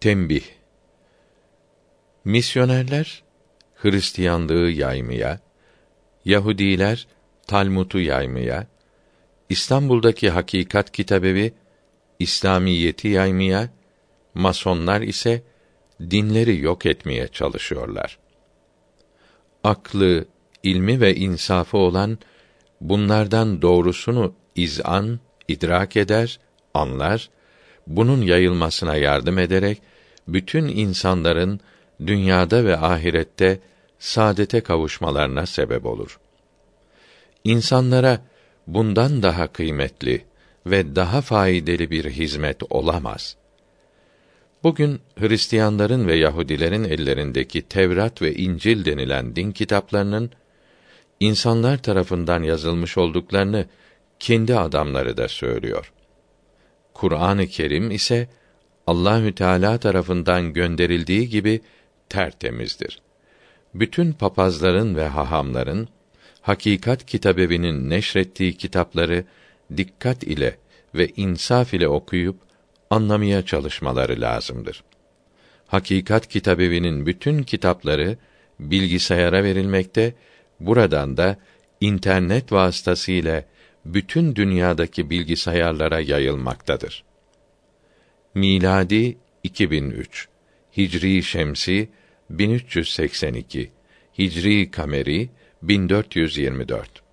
Tembih Misyonerler Hristiyanlığı yaymaya, Yahudiler Talmud'u yaymaya, İstanbul'daki Hakikat Kitabevi İslamiyeti yaymaya, Masonlar ise dinleri yok etmeye çalışıyorlar. Aklı, ilmi ve insafı olan bunlardan doğrusunu izan, idrak eder, anlar, bunun yayılmasına yardım ederek bütün insanların dünyada ve ahirette saadete kavuşmalarına sebep olur. İnsanlara bundan daha kıymetli ve daha faydalı bir hizmet olamaz. Bugün Hristiyanların ve Yahudilerin ellerindeki Tevrat ve İncil denilen din kitaplarının insanlar tarafından yazılmış olduklarını kendi adamları da söylüyor. Kur'an-ı Kerim ise Allahü Teala tarafından gönderildiği gibi tertemizdir. Bütün papazların ve hahamların Hakikat Kitabevi'nin neşrettiği kitapları dikkat ile ve insaf ile okuyup anlamaya çalışmaları lazımdır. Hakikat Kitabevi'nin bütün kitapları bilgisayara verilmekte, buradan da internet vasıtasıyla bütün dünyadaki bilgisayarlara yayılmaktadır. Miladi 2003, Hicri Şemsi 1382, Hicri Kameri 1424